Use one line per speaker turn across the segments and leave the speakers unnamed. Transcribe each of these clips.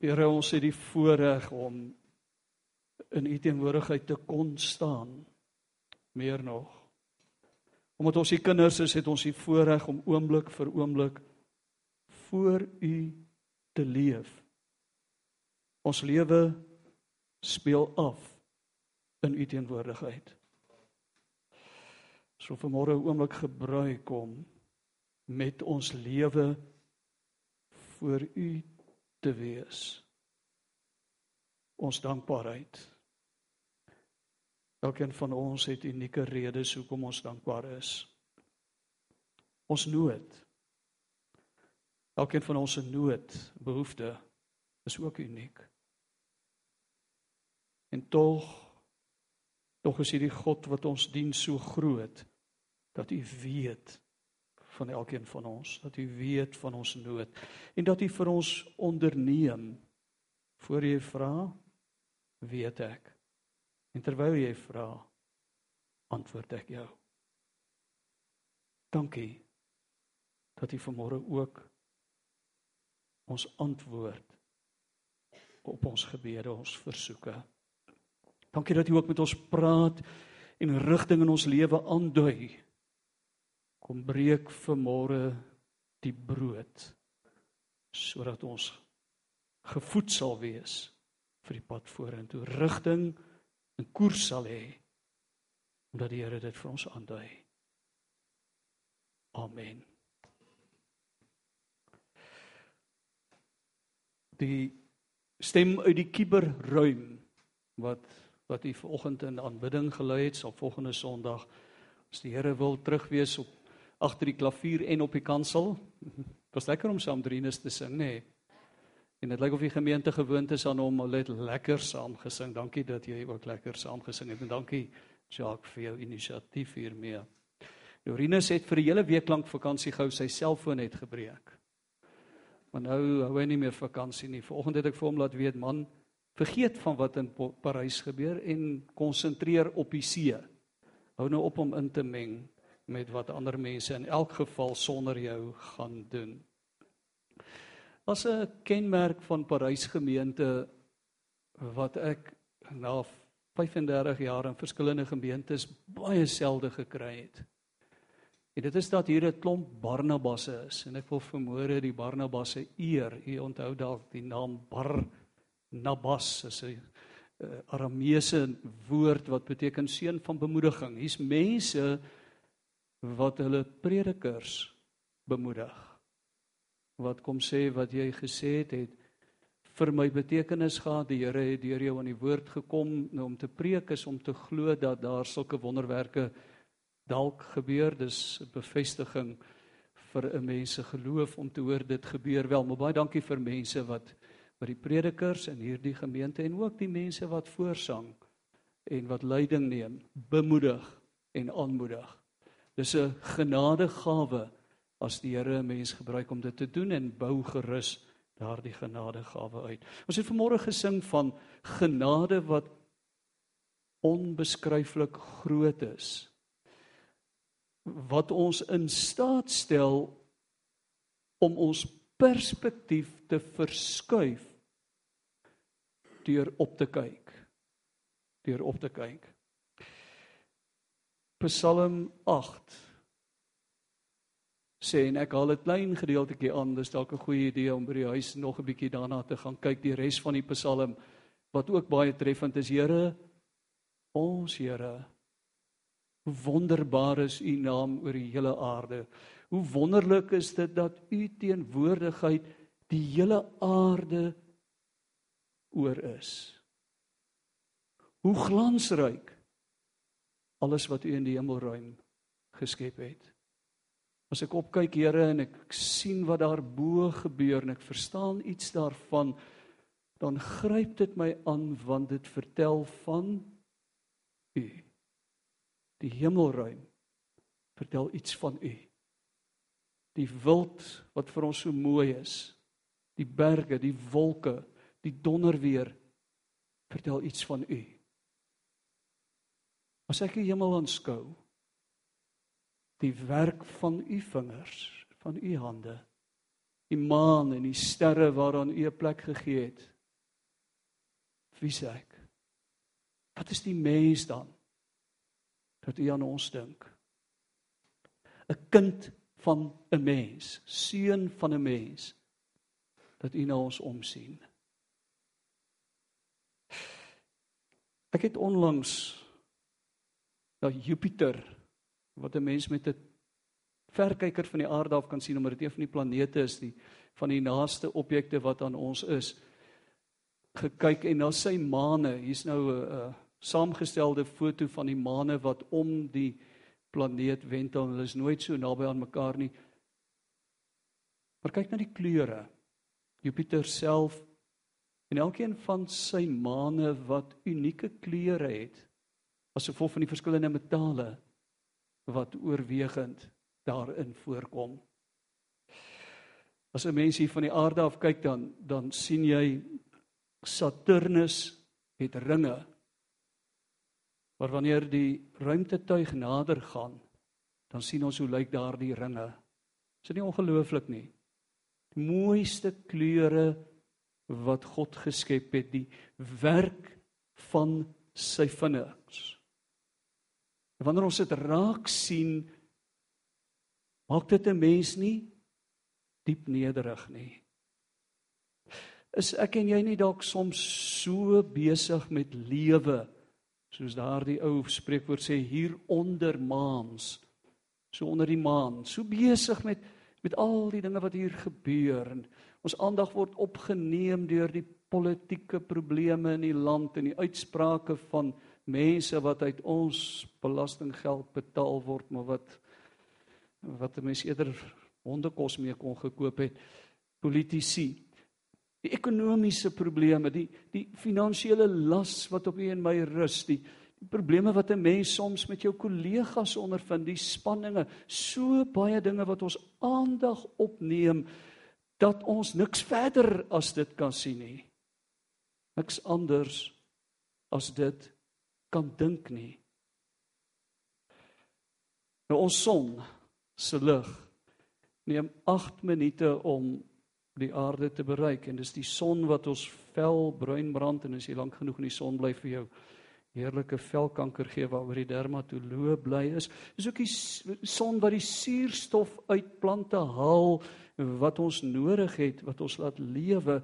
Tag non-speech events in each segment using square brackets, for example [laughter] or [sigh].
Here ons het die voorreg om in u teenwoordigheid te kon staan. Meer nog. Omdat ons u kinders is, het ons die voorreg om oomblik vir oomblik voor u te leef. Ons lewe speel af in u teenwoordigheid. So vanmôre 'n oomblik gebruik kom met ons lewe voor u te wees. Ons dankbaarheid. Elkeen van ons het unieke redes hoekom ons dankbaar is. Ons nood. Elkeen van ons se nood, behoefte is ook uniek. En tog tog is hierdie God wat ons dien so groot dat u weet van elkeen van ons, dat u weet van ons nood en dat u vir ons onderneem voor jy vra, weet ek. En terwyl jy vra, antwoord ek jou. Dankie dat u vanmôre ook ons antwoord op ons gebede, ons versoeke. Dankie dat u ook met ons praat en rigting in ons lewe aandui kom breek vanmôre die brood sodat ons gevoed sal wees vir die pad vorentoe rigting en koers sal hê omdat die Here dit vir ons aandui. Amen. Die stem uit die kiberruim wat wat u vanoggend in aanbidding gelei het, sal volgende Sondag as die Here wil terugwees op agter die klavier en op die kansel. [laughs] Dit was lekker om saam Drinus te sing, nê. Nee. En dit lyk of die gemeente gewoond is aan hom om net lekker saam gesing. Dankie dat jy ook lekker saam gesing het en dankie Jacques vir jou inisiatief hiermee. Dorinus het vir 'n hele week lank vakansie gehou, sy selfoon het gebreek. Maar nou hou hy nie meer vakansie nie. Vanoggend het ek vir hom laat weet, man, vergeet van wat in Parys gebeur en konsentreer op die see. Hou nou op om in te meng met wat ander mense in elk geval sonder jou gaan doen. As 'n kenmerk van Parys gemeente wat ek na 35 jaar in verskillende gemeentes baie selde gekry het. En dit is dat hier 'n klomp Barnabasse is en ek wil vermoere die Barnabasse eer. U onthou dalk die naam Barnabas is 'n Arameese woord wat beteken seun van bemoediging. Hier's mense wat hulle predikers bemoedig. Wat kom sê wat jy gesê het het vir my betekenis gehad. Die Here het deur jou aan die woord gekom nou om te preek is om te glo dat daar sulke wonderwerke dalk gebeur. Dis 'n bevestiging vir 'n mens se geloof om te hoor dit gebeur wel. Maar baie dankie vir mense wat by die predikers in hierdie gemeente en ook die mense wat voorsang en wat leiding neem, bemoedig en aanmoedig. Dis 'n genadegawe as die Here 'n mens gebruik om dit te doen en bou gerus daardie genadegawe uit. Ons het vanmôre gesing van genade wat onbeskryflik groot is. Wat ons in staat stel om ons perspektief te verskuif deur op te kyk. Deur op te kyk. Psalm 8 sê en ek haal 'n klein gedeeltjie aan, dis dalk 'n goeie idee om by die huis nog 'n bietjie daarna te gaan kyk die res van die Psalm wat ook baie treffend is. Here, ons Here, hoe wonderbaar is u naam oor die hele aarde. Hoe wonderlik is dit dat u teenwoordigheid die hele aarde oor is. Hoe glansryk alles wat u in die hemelruim geskep het. As ek opkyk Here en ek sien wat daar bo gebeur en ek verstaan iets daarvan, dan gryp dit my aan want dit vertel van u. Die hemelruim vertel iets van u. Die wild wat vir ons so mooi is, die berge, die wolke, die donderweer vertel iets van u. As ek die hemel aanskou, die werk van u vingers, van u hande, die maan en die sterre waaraan U 'n plek gegee het. Wie sê ek? Wat is die mens dan? Dat U aan ons dink. 'n Kind van 'n mens, seun van 'n mens dat U na ons omsien. Ek het onlangs na Jupiter wat 'n mens met 'n verkyker van die aarde af kan sien omdat dit een van die planete is die van die naaste objekte wat aan ons is gekyk en na sy maane. Hier's nou 'n saamgestelde foto van die maane wat om die planeet wentel hulle is nooit so naby aan mekaar nie. Maar kyk na die kleure. Jupiter self en elkeen van sy maane wat unieke kleure het as gevolg van die verskillende metale wat oorwegend daarin voorkom. As 'n mens hier van die aarde af kyk dan dan sien jy Saturnus het ringe. Maar wanneer die ruimtetuig nader gaan, dan sien ons hoe lyk daardie ringe. Is dit nie ongelooflik nie? Die mooiste kleure wat God geskep het, die werk van sy vingers. Wanneer ons dit raak sien, maak dit 'n mens nie diep nederig nie. Is ek en jy nie dalk soms so besig met lewe soos daardie ou spreekwoord sê hier onder maans, so onder die maan, so besig met met al die dinge wat hier gebeur en ons aandag word opgeneem deur die politieke probleme in die land en die uitsprake van mense wat uit ons belastinggeld betaal word maar wat wat 'n mens eerder hondekos mee kon gekoop het. Politici. Die ekonomiese probleme die die finansiële las wat op u en my rus die die probleme wat 'n mens soms met jou kollegas ondervind die spanninge so baie dinge wat ons aandag opneem dat ons niks verder as dit kan sien nie. Niks anders as dit kan dink nie. Nou ons son se lig neem 8 minute om die aarde te bereik en dis die son wat ons vel bruin brand en as jy lank genoeg in die son bly vir jou heerlike velkanker gee waaroor die dermatoloog bly is is ook die son wat die suurstof uit plante haal wat ons nodig het wat ons laat lewe.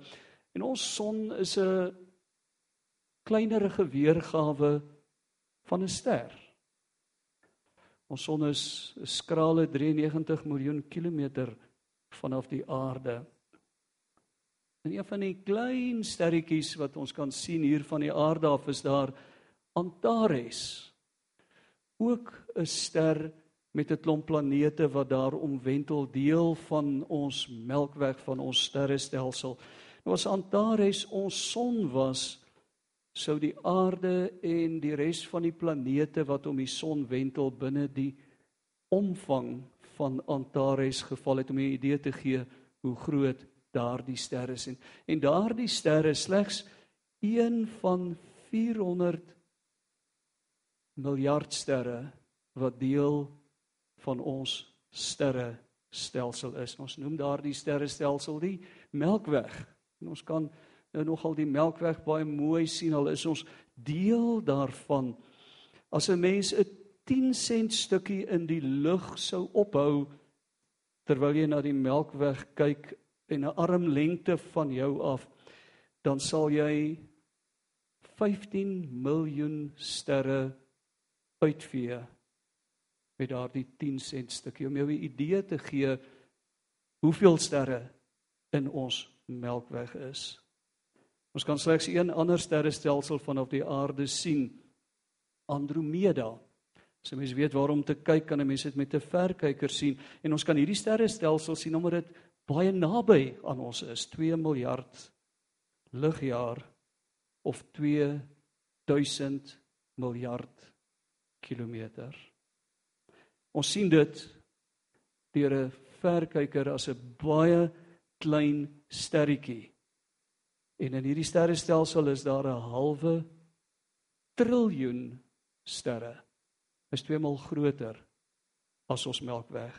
En ons son is 'n kleinerige weergawe van 'n ster Ons son is 'n skrale 93 miljoen kilometer vanaf die aarde. En een van die klein sterretjies wat ons kan sien hier van die aarde af is daar Antares. Ook 'n ster met 'n klomp planete wat daar omwentel deel van ons Melkweg van ons sterrestelsel. Nou as Antares ons son was, sou die aarde en die res van die planete wat om die son wentel binne die omvang van Antares geval het om 'n idee te gee hoe groot daardie ster is en en daardie ster is slegs een van 400 miljard sterre wat deel van ons sterrestelsel is. Ons noem daardie sterrestelsel die Melkweg. En ons kan nou nogal die Melkweg baie mooi sien. Al is ons deel daarvan. As 'n mens 'n 10 sent stukkie in die lug sou ophou terwyl jy na die Melkweg kyk en 'n armlengte van jou af, dan sal jy 15 miljoen sterre uitvee met daardie 10 sent stukkie om jou 'n idee te gee hoeveel sterre in ons Melkweg is. Ons kan slegs een ander sterrestelsel vanaf die aarde sien, Andromeda. As jy mens weet waarom te kyk, kan 'n mens dit met 'n verkyker sien en ons kan hierdie sterrestelsel sien omdat dit baie naby aan ons is, 2 miljard ligjaar of 2000 miljard kilometer. Ons sien dit deur 'n verkyker as 'n baie klein sterretjie. En in hierdie sterrestelsel is daar 'n halwe triljoen sterre. Is twee maal groter as ons Melkweg.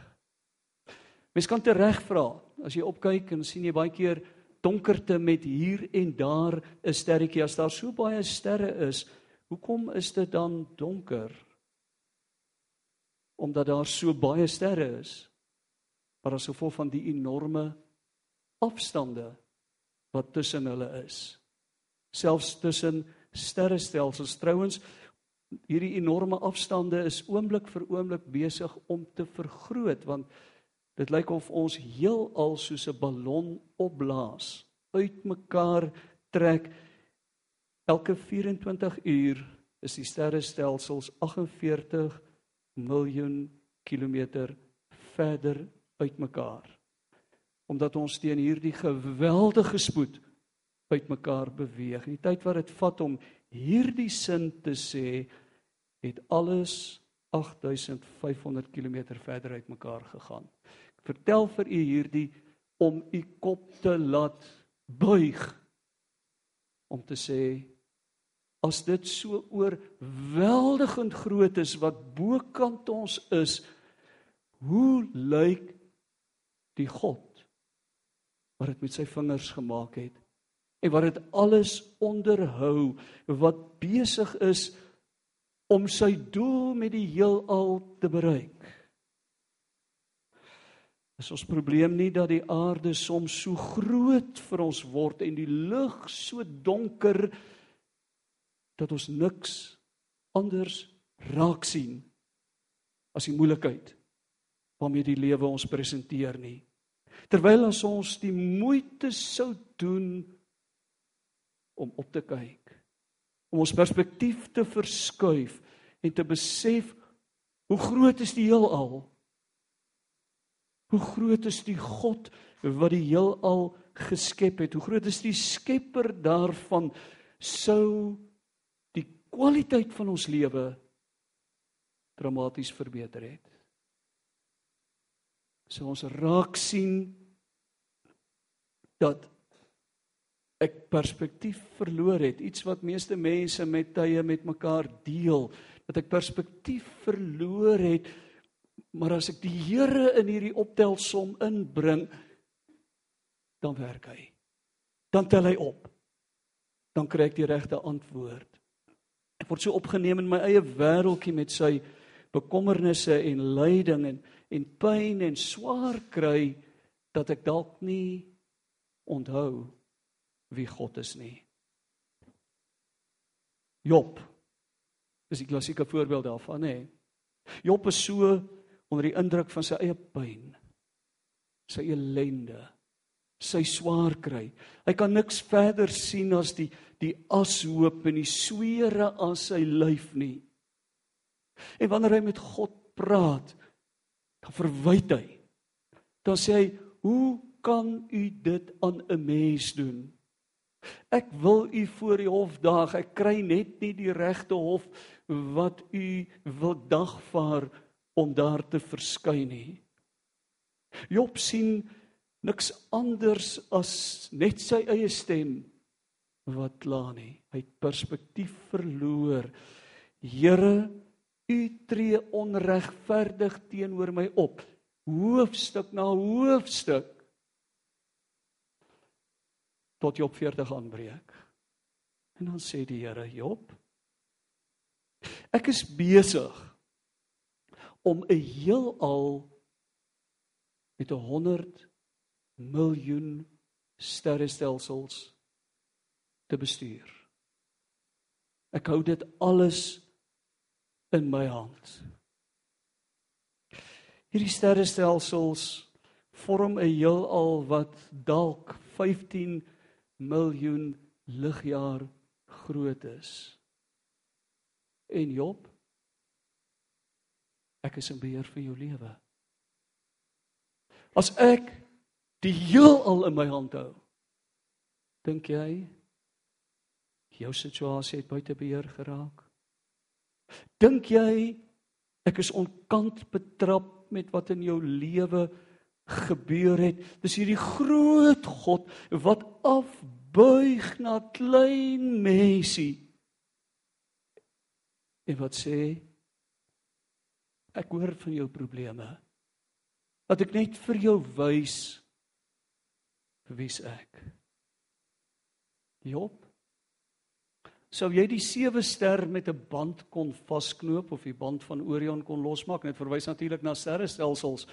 Mens kan tereg vra as jy opkyk en sien jy baie keer donkerte met hier en daar 'n sterretjie as daar so baie sterre is, hoekom is dit dan donker? Omdat daar so baie sterre is. Maar as gevolg van die enorme afstande wat tussen hulle is. Selfs tussen sterrestelsels. Trouens hierdie enorme afstande is oomblik vir oomblik besig om te vergroot want dit lyk of ons heelal soos 'n ballon opblaas uitmekaar trek. Elke 24 uur is die sterrestelsels 48 miljoen kilometer verder uitmekaar omdat ons teen hierdie geweldige spoed uitmekaar beweeg. Die tyd wat dit vat om hierdie sin te sê, het alles 8500 km verder uitmekaar gegaan. Ek vertel vir u hierdie om u kop te laat buig om te sê as dit so oorweldigend groot is wat bokant ons is, hoe lyk die God wat dit met sy vingers gemaak het en wat dit alles onderhou wat besig is om sy doel met die heelal te bereik. Is ons probleem nie dat die aarde soms so groot vir ons word en die lug so donker dat ons niks anders raak sien as die moeilikheid waarmee die lewe ons presenteer nie. Terwyl ons die moeite sou doen om op te kyk, om ons perspektief te verskuif en te besef hoe groot is die heelal? Hoe groot is die God wat die heelal geskep het? Hoe groot is die skepper daarvan sou die kwaliteit van ons lewe dramaties verbeter het? So ons raak sien dat ek perspektief verloor het, iets wat meeste mense met tye met mekaar deel, dat ek perspektief verloor het. Maar as ek die Here in hierdie optelsom inbring, dan werk hy. Dan tel hy op. Dan kry ek die regte antwoord. Ek word so opgeneem in my eie wêreldjie met sy bekommernisse en lyding en en pyn en swaar kry dat ek dalk nie onthou wie God is nie. Job is die klassieke voorbeeld daarvan, hè. Job is so onder die indruk van sy eie pyn, sy ellende, sy swaar kry. Hy kan niks verder sien as die die ashoop en die swere aan sy lyf nie. En wanneer hy met God praat, dan verwyd hy. Dan sê hy, "Hoe kan u dit aan 'n mens doen?" Ek wil u voor die hof daag. Ek kry net nie die regte hof wat u wil dagvaar om daar te verskyn nie. Job sien niks anders as net sy eie stem wat kla nie. Hy het perspektief verloor. Here, U tree onregverdig teenoor my op. Hoofstuk na hoofstuk tot Job 40 aanbreek. En dan sê die Here Job: Ek is besig om 'n heelal met 'n 100 miljoen sterrestelsels te bestuur. Ek hou dit alles in my hand. Hierdie sterrestelsels vorm 'n heelal wat dalk 15 miljoen ligjaar groot is. En Job, ek is in beheer van jou lewe. As ek die heelal in my hand hou, dink jy jou situasie het buite beheer geraak? Dink jy ek is onkant betrap met wat in jou lewe gebeur het? Dis hierdie groot God wat afbuig na klein mensie. En wat sê ek hoor van jou probleme. Dat ek net vir jou wys wie's ek. Job Sou jy die sewe ster met 'n band kon vasknoop of die band van Orion kon losmaak? Dit verwys natuurlik na sterrestelsels.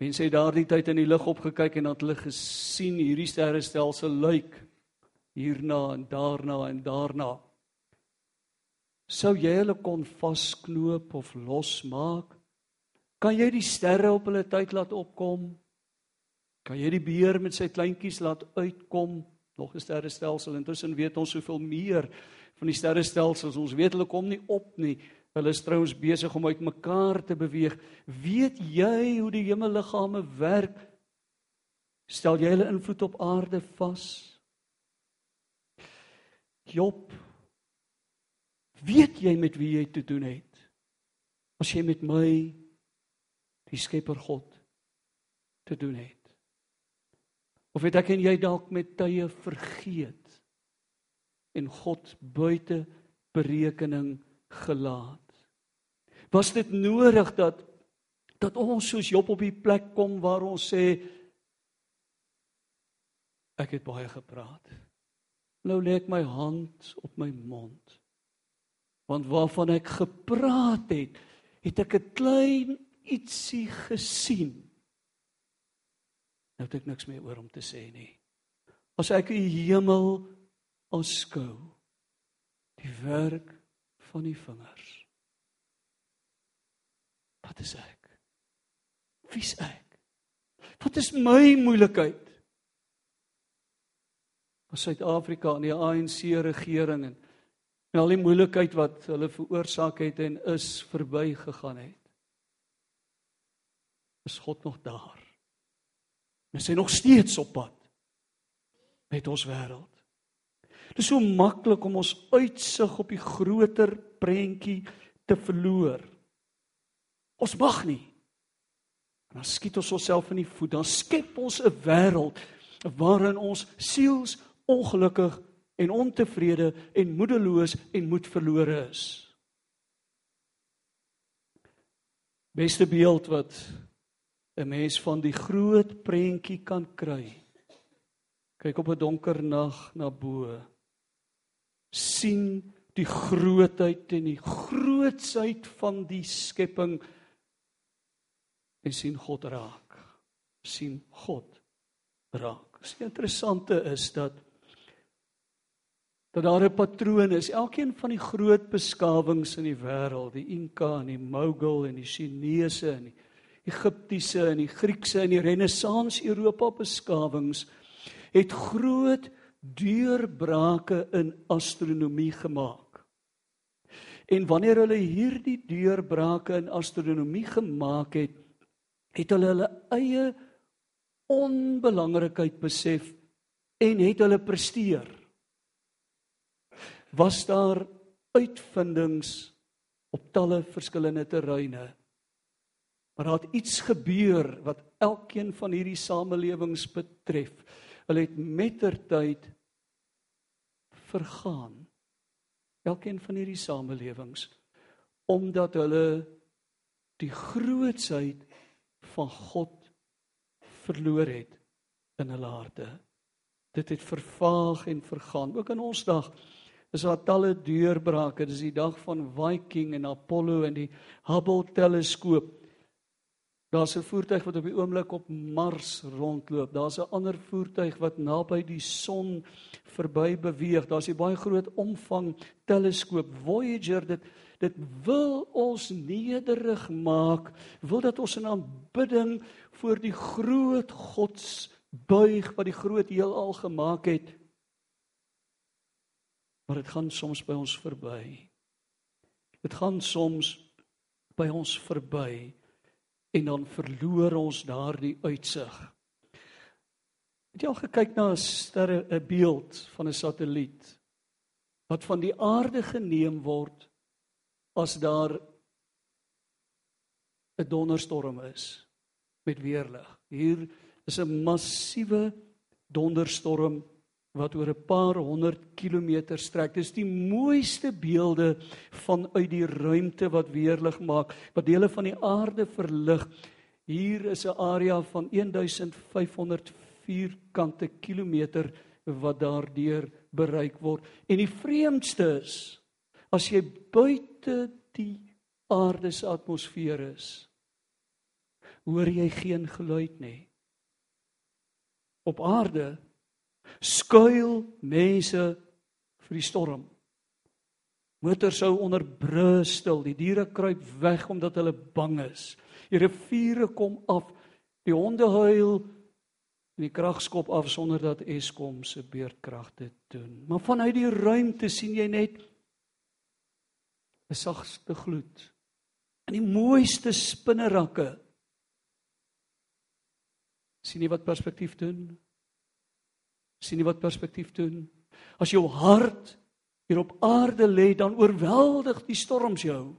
Mense het daardie tyd in die lug opgekyk en dan hulle gesien hierdie sterrestelsel lyk hierna en daarna en daarna. Sou jy hulle kon vasknoop of losmaak? Kan jy die sterre op hulle tyd laat opkom? Kan jy die beer met sy kleintjies laat uitkom? Nog 'n sterrestelsel. Intussen weet ons soveel meer van die sterrestelsels. Ons weet hulle kom nie op nie. Hulle is trouens besig om uitmekaar te beweeg. Weet jy hoe die hemelliggame werk? Stel jy hulle invloed op aarde vas? Job Weet jy met wie jy te doen het? As jy met my die Skepper God te doen het. Of het ek en jy dalk met tye vergeet en God buite berekening gelaat? Was dit nodig dat dat ons soos Job op die plek kom waar ons sê ek het baie gepraat. Nou lê ek my hand op my mond. Want waarvan ek gepraat het, het ek 'n klein ietsie gesien Nou het ek niks meer oor om te sê nie. As ek die hemel aanskou, die werk van die vingers. Wat is ek? Wie's ek? Wat is my moeilikheid? As Suid-Afrika en die ANC regering en en al die moeilikheid wat hulle veroorsaak het en is verbygegaan het. Is God nog daar? Ons is nog steeds op pad met ons wêreld. Dit is so maklik om ons uitsig op die groter prentjie te verloor. Ons mag nie. En dan skiet ons onsself in die voet. Dan skep ons 'n wêreld waarin ons siels ongelukkig en ontevrede en moedeloos en moed verlore is. Beste beeld wat 'n mens van die groot prentjie kan kry. Kyk op 'n donker nag na bo. sien die grootheid en die grootsheid van die skepping en sien God raak. sien God raak. Wat interessante is dat dat daar 'n patroon is. Elkeen van die groot beskawings in die wêreld, die Inka en die Mogul en die Chinese en die Egiptiese en die Griekse en die Renessans Europa beskawings het groot deurbrake in astronomie gemaak. En wanneer hulle hierdie deurbrake in astronomie gemaak het, het hulle hulle eie onbelangrikheid besef en het hulle presteer. Was daar uitvindings op talle verskillende terreine Maar daar het iets gebeur wat elkeen van hierdie samelewings betref. Hulle het mettertyd vergaan. Elkeen van hierdie samelewings omdat hulle die grootsheid van God verloor het in hulle harte. Dit het vervaag en vergaan. Ook in ons dag is daar talle deurbrake. Dis die dag van Viking en Apollo en die Hubble teleskoop. Daar's 'n voertuig wat op die oomblik op Mars rondloop. Daar's 'n ander voertuig wat naby die son verby beweeg. Daar's 'n baie groot omvang teleskoop Voyager dit dit wil ons nederig maak, wil dat ons in aanbidding voor die groot God buig wat die groot heelal gemaak het. Maar dit gaan soms by ons verby. Dit gaan soms by ons verby en dan verloor ons daardie uitsig. Het jy al gekyk na 'n sterre 'n beeld van 'n satelliet wat van die aarde geneem word as daar 'n donderstorm is met weerlig. Hier is 'n massiewe donderstorm wat oor 'n paar honderd kilometer strek. Dis die mooiste beelde vanuit die ruimte wat weerlig maak, wat dele van die aarde verlig. Hier is 'n area van 1500 vierkante kilometer wat daardeur bereik word. En die vreemdste is as jy buite die aarde se atmosfeer is, hoor jy geen geluid nie. Op aarde skuil mense vir die storm. Motors sou onder brustel, die diere kruip weg omdat hulle bang is. Die riviere kom af, die honde huil en die krag skop af sonder dat Eskom se beurtkragte doen. Maar vanuit die ruimte sien jy net 'n sagste gloed. En die mooiste spinnerakke. sien jy wat perspektief doen? Sien jy wat perspektief doen? As jou hart hier op aarde lê, dan oorweldig die storms jou.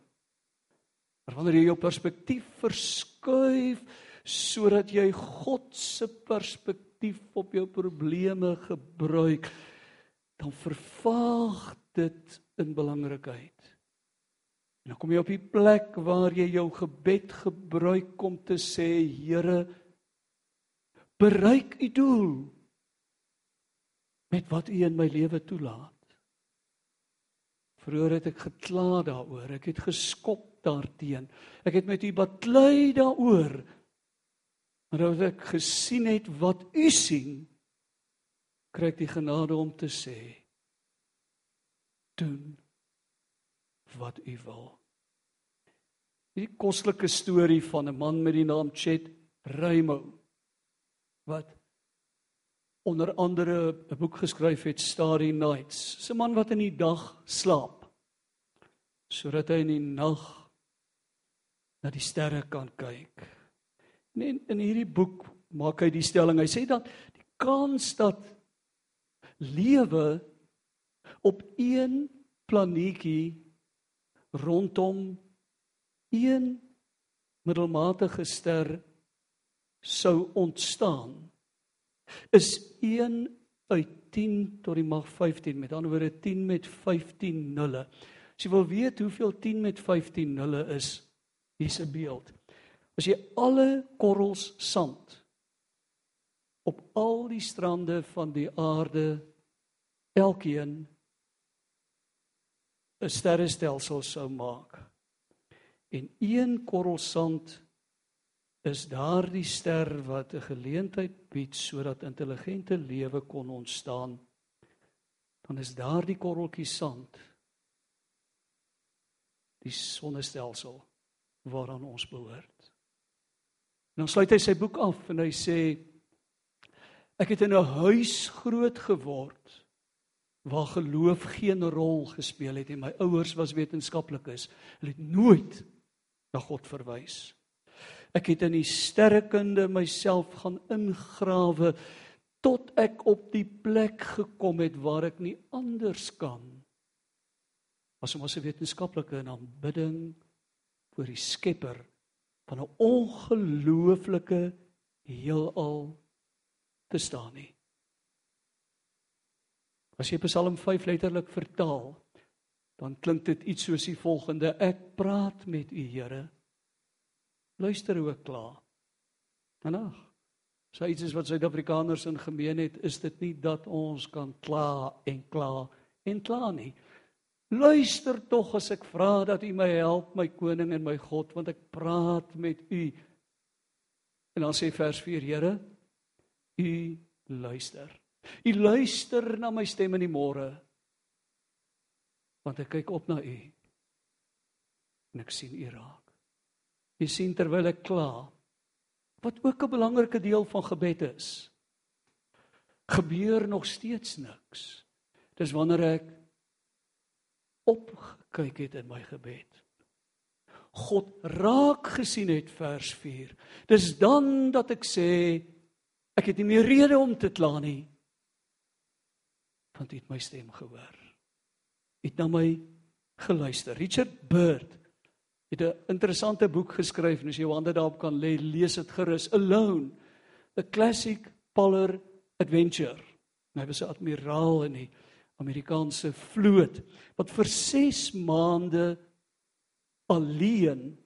Maar wanneer jy jou perspektief verskuif sodat jy God se perspektief op jou probleme gebruik, dan vervaag dit in belangrikheid. En dan kom jy op die plek waar jy jou gebed gebruik om te sê, Here, bereik u doel met wat u in my lewe toelaat. Vroeger het ek gekla daaroor, ek het geskop daarteen. Ek het met u baklei daaroor. Maar as ek gesien het wat u sien, kry ek die genade om te sê: doen wat u wil. Die kostelike storie van 'n man met die naam Chet Raymo wat onder andere 'n boek geskryf het Starry Nights. 'n Man wat in die dag slaap sodat hy in die nag na die sterre kan kyk. En in hierdie boek maak hy die stelling. Hy sê dat die kans dat lewe op een planeetjie rondom een middelmatige ster sou ontstaan is 1 uit 10 tot die mag 15 met ander woorde 10 met 15 nulle. As jy wil weet hoeveel 10 met 15 nulle is, hier's 'n beeld. As jy alle korrels sand op al die strande van die aarde elkeen 'n sterrestelsel sou maak. En een korrel sand is daardie ster wat 'n geleentheid bied sodat intelligente lewe kon ontstaan. Dan is daardie korreltjie sand die sonnestelsel waaraan ons behoort. En dan sluit hy sy boek af en hy sê ek het in 'n huis groot geword waar geloof geen rol gespeel het en my ouers was wetenskaplikes. Hulle het nooit na God verwys. Ek het in die sterrekunde myself gaan ingrawe tot ek op die plek gekom het waar ek nie anders kan as om as 'n wetenskaplike in aanbidding voor die Skepper van 'n ongelooflike heelal te staan nie. As jy Psalm 5 letterlik vertaal, dan klink dit iets soos die volgende: Ek praat met U, Here. Luister hoe ek kla. Ag. So iets is wat Suid-Afrikaners in gemeen het, is dit nie dat ons kan kla en kla en kla nie. Luister tog as ek vra dat U my help, my koning en my God, want ek praat met U. En dan sê vers 4, Here, U luister. U luister na my stem in die môre. Want ek kyk op na u. En ek sien u raak. U sien terwyl ek kla. Wat ook 'n belangrike deel van gebed is. Gebeur nog steeds niks. Dis wanneer ek opgekyk het in my gebed. God raak gesien het vers 4. Dis dan dat ek sê ek het nie meer rede om te kla nie want u het my stem gehoor. U het na my geluister. Richard Burt het 'n interessante boek geskryf en as jy jou hande daarop kan lê, lees dit gerus. Alone, a classic polar adventure. Hy was 'n admiraal in die Amerikaanse vloot wat vir 6 maande alleen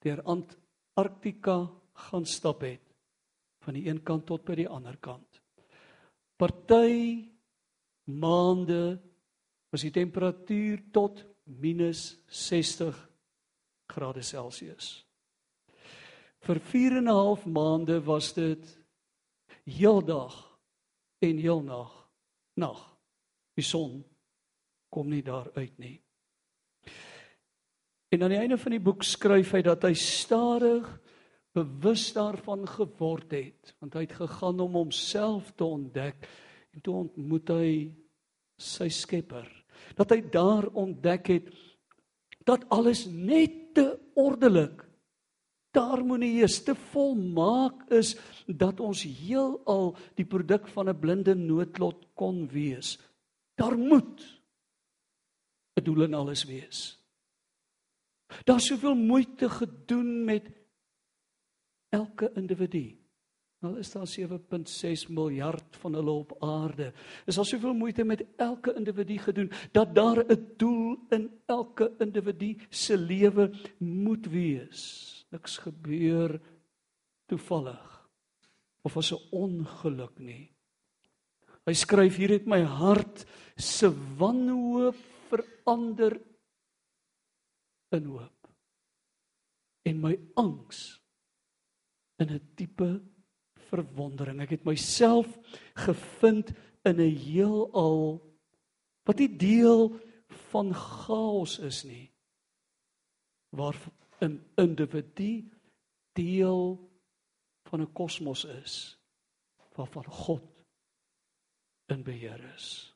deur Arktika gaan stap het van die een kant tot by die ander kant. Party maande was die temperatuur tot -60 grade Celsius. Vir 4 en 'n half maande was dit heeldag en heelnag nag. Die son kom nie daar uit nie. En aan die einde van die boek skryf hy dat hy stadig bewus daarvan geword het, want hy het gegaan om homself te ontdek en toe ontmoet hy sy Skepper. Dat hy daar ontdek het dat alles net te ordelik daar moenie is te volmaak is dat ons heelal die produk van 'n blinde noodlot kon wees. Daar moet 'n doel in alles wees. Daar's soveel moeite gedoen met elke individu. Al is daar 7.6 miljard van hulle op aarde. Is daar soveel moeite met elke individu gedoen dat daar 'n doel in elke individu se lewe moet wees. Niks gebeur toevallig of as 'n ongeluk nie. Hy skryf hier het my hart se wanhoop verander in hoop en my angs in 'n diepe verwondering. Ek het myself gevind in 'n heelal wat nie deel van chaos is nie. Waar 'n individu deel van 'n kosmos is waarvan God in beheer is.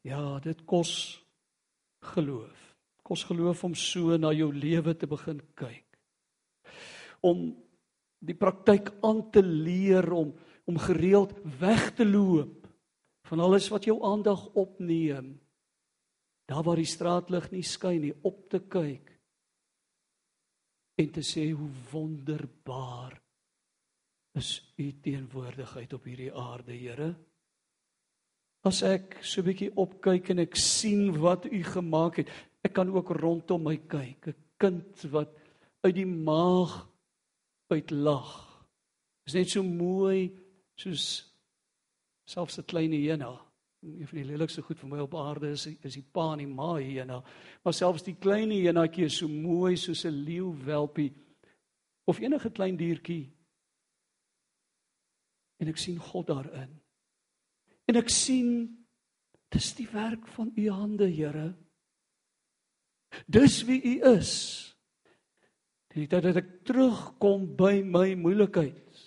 Ja, dit kos geloof. Kos geloof om so na jou lewe te begin kyk. Om die praktyk aan te leer om om gereeld weg te loop van alles wat jou aandag opneem. Daar waar die straatlig nie skyn nie, op te kyk en te sê hoe wonderbaar is u teenwoordigheid op hierdie aarde, Here. As ek so 'n bietjie opkyk en ek sien wat u gemaak het, ek kan ook rondom my kyk, 'n kind wat uit die maag uit lag. Is net so mooi soos selfs 'n klein hyena. Een van die lelikste goed vir my op aarde is is die pa en die ma hyena. Maar selfs die klein hyenaatjie is so mooi soos 'n leeuwelpie of enige klein diertjie en ek sien God daarin. En ek sien dis die werk van u hande, Here. Dis wie u is. Die tyd dat ek terugkom by my moeilikheid,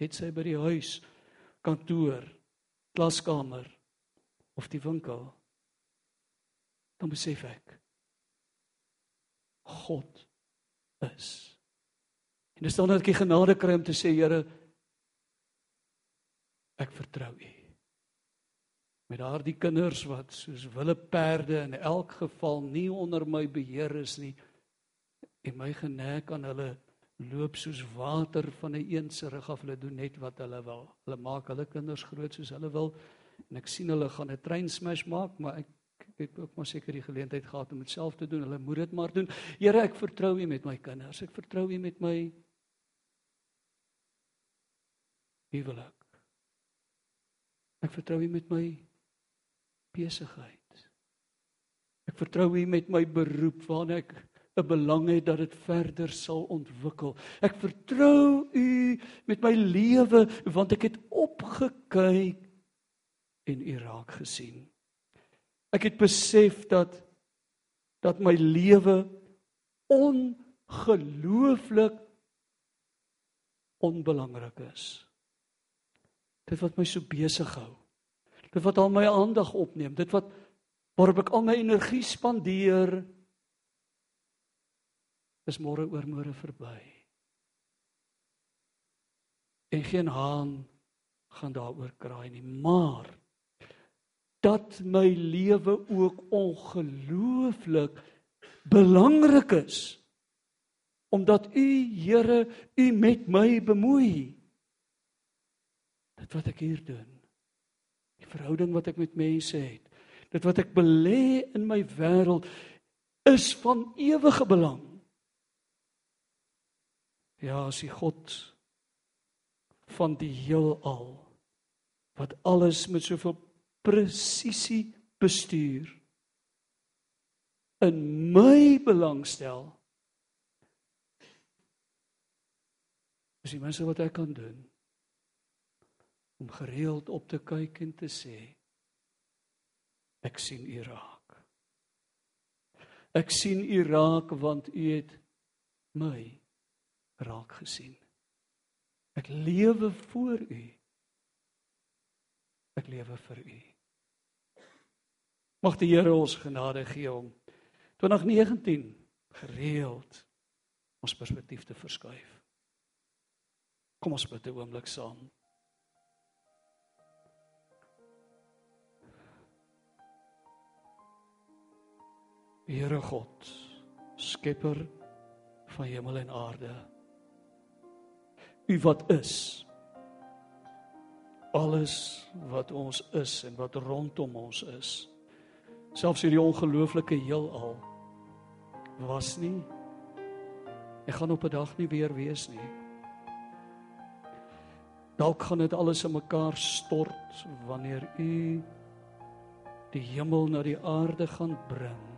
het sy by die huis, kantoor, klaskamer of die winkel. Dan besef ek God is. En dis dan dat ek die genade kry om te sê, Here, ek vertrou U. Met daardie kinders wat soos wille perde in elk geval nie onder my beheer is nie en my genek aan hulle loop soos water van 'n een eense rug af hulle doen net wat hulle wil. Hulle maak hulle kinders groot soos hulle wil en ek sien hulle gaan 'n trein smash maak, maar ek het ook maar seker die geleentheid gehad om dit self te doen. Hulle moet dit maar doen. Here, ek vertrou U met my kinders. Ek vertrou U met my huwelik. Ek vertrou U met my besigheid. Ek vertrou U met my beroep waarna ek 'n belang het dat dit verder sal ontwikkel. Ek vertrou U met my lewe want ek het opgekyk en U raak gesien. Ek het besef dat dat my lewe ongelooflik onbelangrik is dit wat my so besig hou. Dit wat al my aandag opneem, dit wat waarop ek al my energie spandeer is môre oor môre verby. En geen haan gaan daaroor kraai nie, maar dat my lewe ook ongelooflik belangrik is omdat u Here u met my bemoei dit wat ek hier doen. Die verhouding wat ek met mense het. Dit wat ek belê in my wêreld is van ewige belang. Ja, as die God van die heelal wat alles met soveel presisie bestuur in my belangstel is die minste wat ek kan doen om gereeld op te kyk en te sê ek sien u raak. Ek sien u raak want u het my raak gesien ek lewe vir u ek lewe vir u mag die Here ons genade gee om 2019 gereeld ons perspektief te verskuif Kom ons bid 'n oomblik saam. Here God, skepper van hemel en aarde. U wat is. Alles wat ons is en wat rondom ons is. Selfs hierdie ongelooflike heelal was nie. Ek gaan op 'n dag nie weer wees nie. Dalk gaan dit alles in mekaar stort wanneer u die hemel na die aarde gaan bring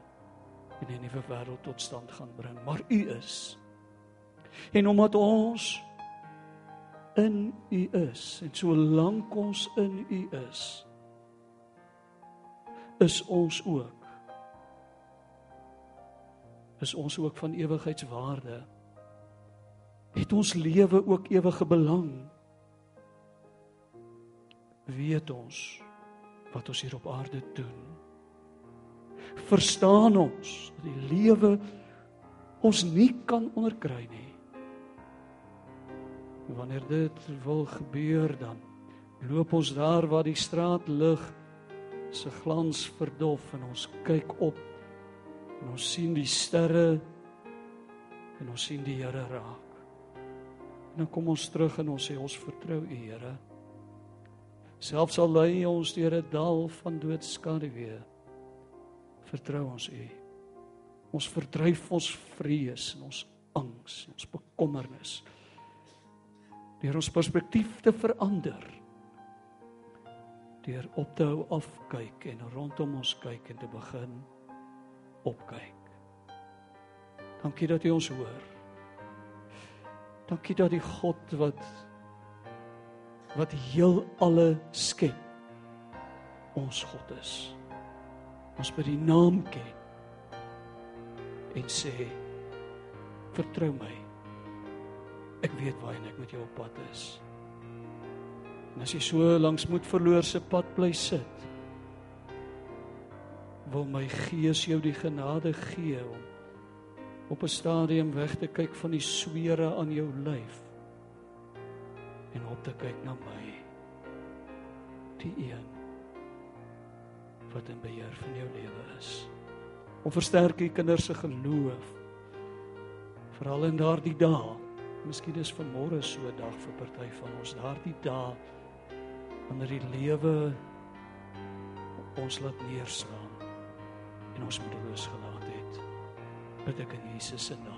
en 'n nuwe wêreld tot stand gaan bring. Maar u is. En omdat ons in u is en solank ons in u is, is ons ook is ons ook van ewigheidswaarde. Het ons lewe ook ewige belang? weet ons wat ons hier op aarde doen. Verstaan ons dat die lewe ons nie kan onderkry nie. Wanneer dit wil gebeur dan loop ons daar waar die straatlig se glans verdof en ons kyk op en ons sien die sterre en ons sien die Here raak. En dan kom ons terug en ons sê ons vertrou U Here. Selfs al lei ons deur 'n dal van doodskaduwee, vertrou ons U. Ons verdryf ons vrees en ons angs, ons bekommernis. Deur ons perspektief te verander. Deur op te hou afkyk en rondom ons kyk en te begin opkyk. Dankie dat U ons hoor. Dankie dat die God wat wat heel alle skep ons God is. Ons by die naam ken en sê vertrou my. Ek weet waarheen ek met jou op pad is. En as jy so langs moet verloor se pad bly sit, wil my gees jou die genade gee om op 'n stadium weg te kyk van die swere aan jou lyf en op te kyk na my die een wat in beheer van jou lewe is om versterk die kinders se geloof veral in daardie dae miskien is vanmôre so 'n dag vir party van ons daardie dae wanneer die lewe ons laat neerslaan en ons moedeloos gelaat het. Bid ek in Jesus se naam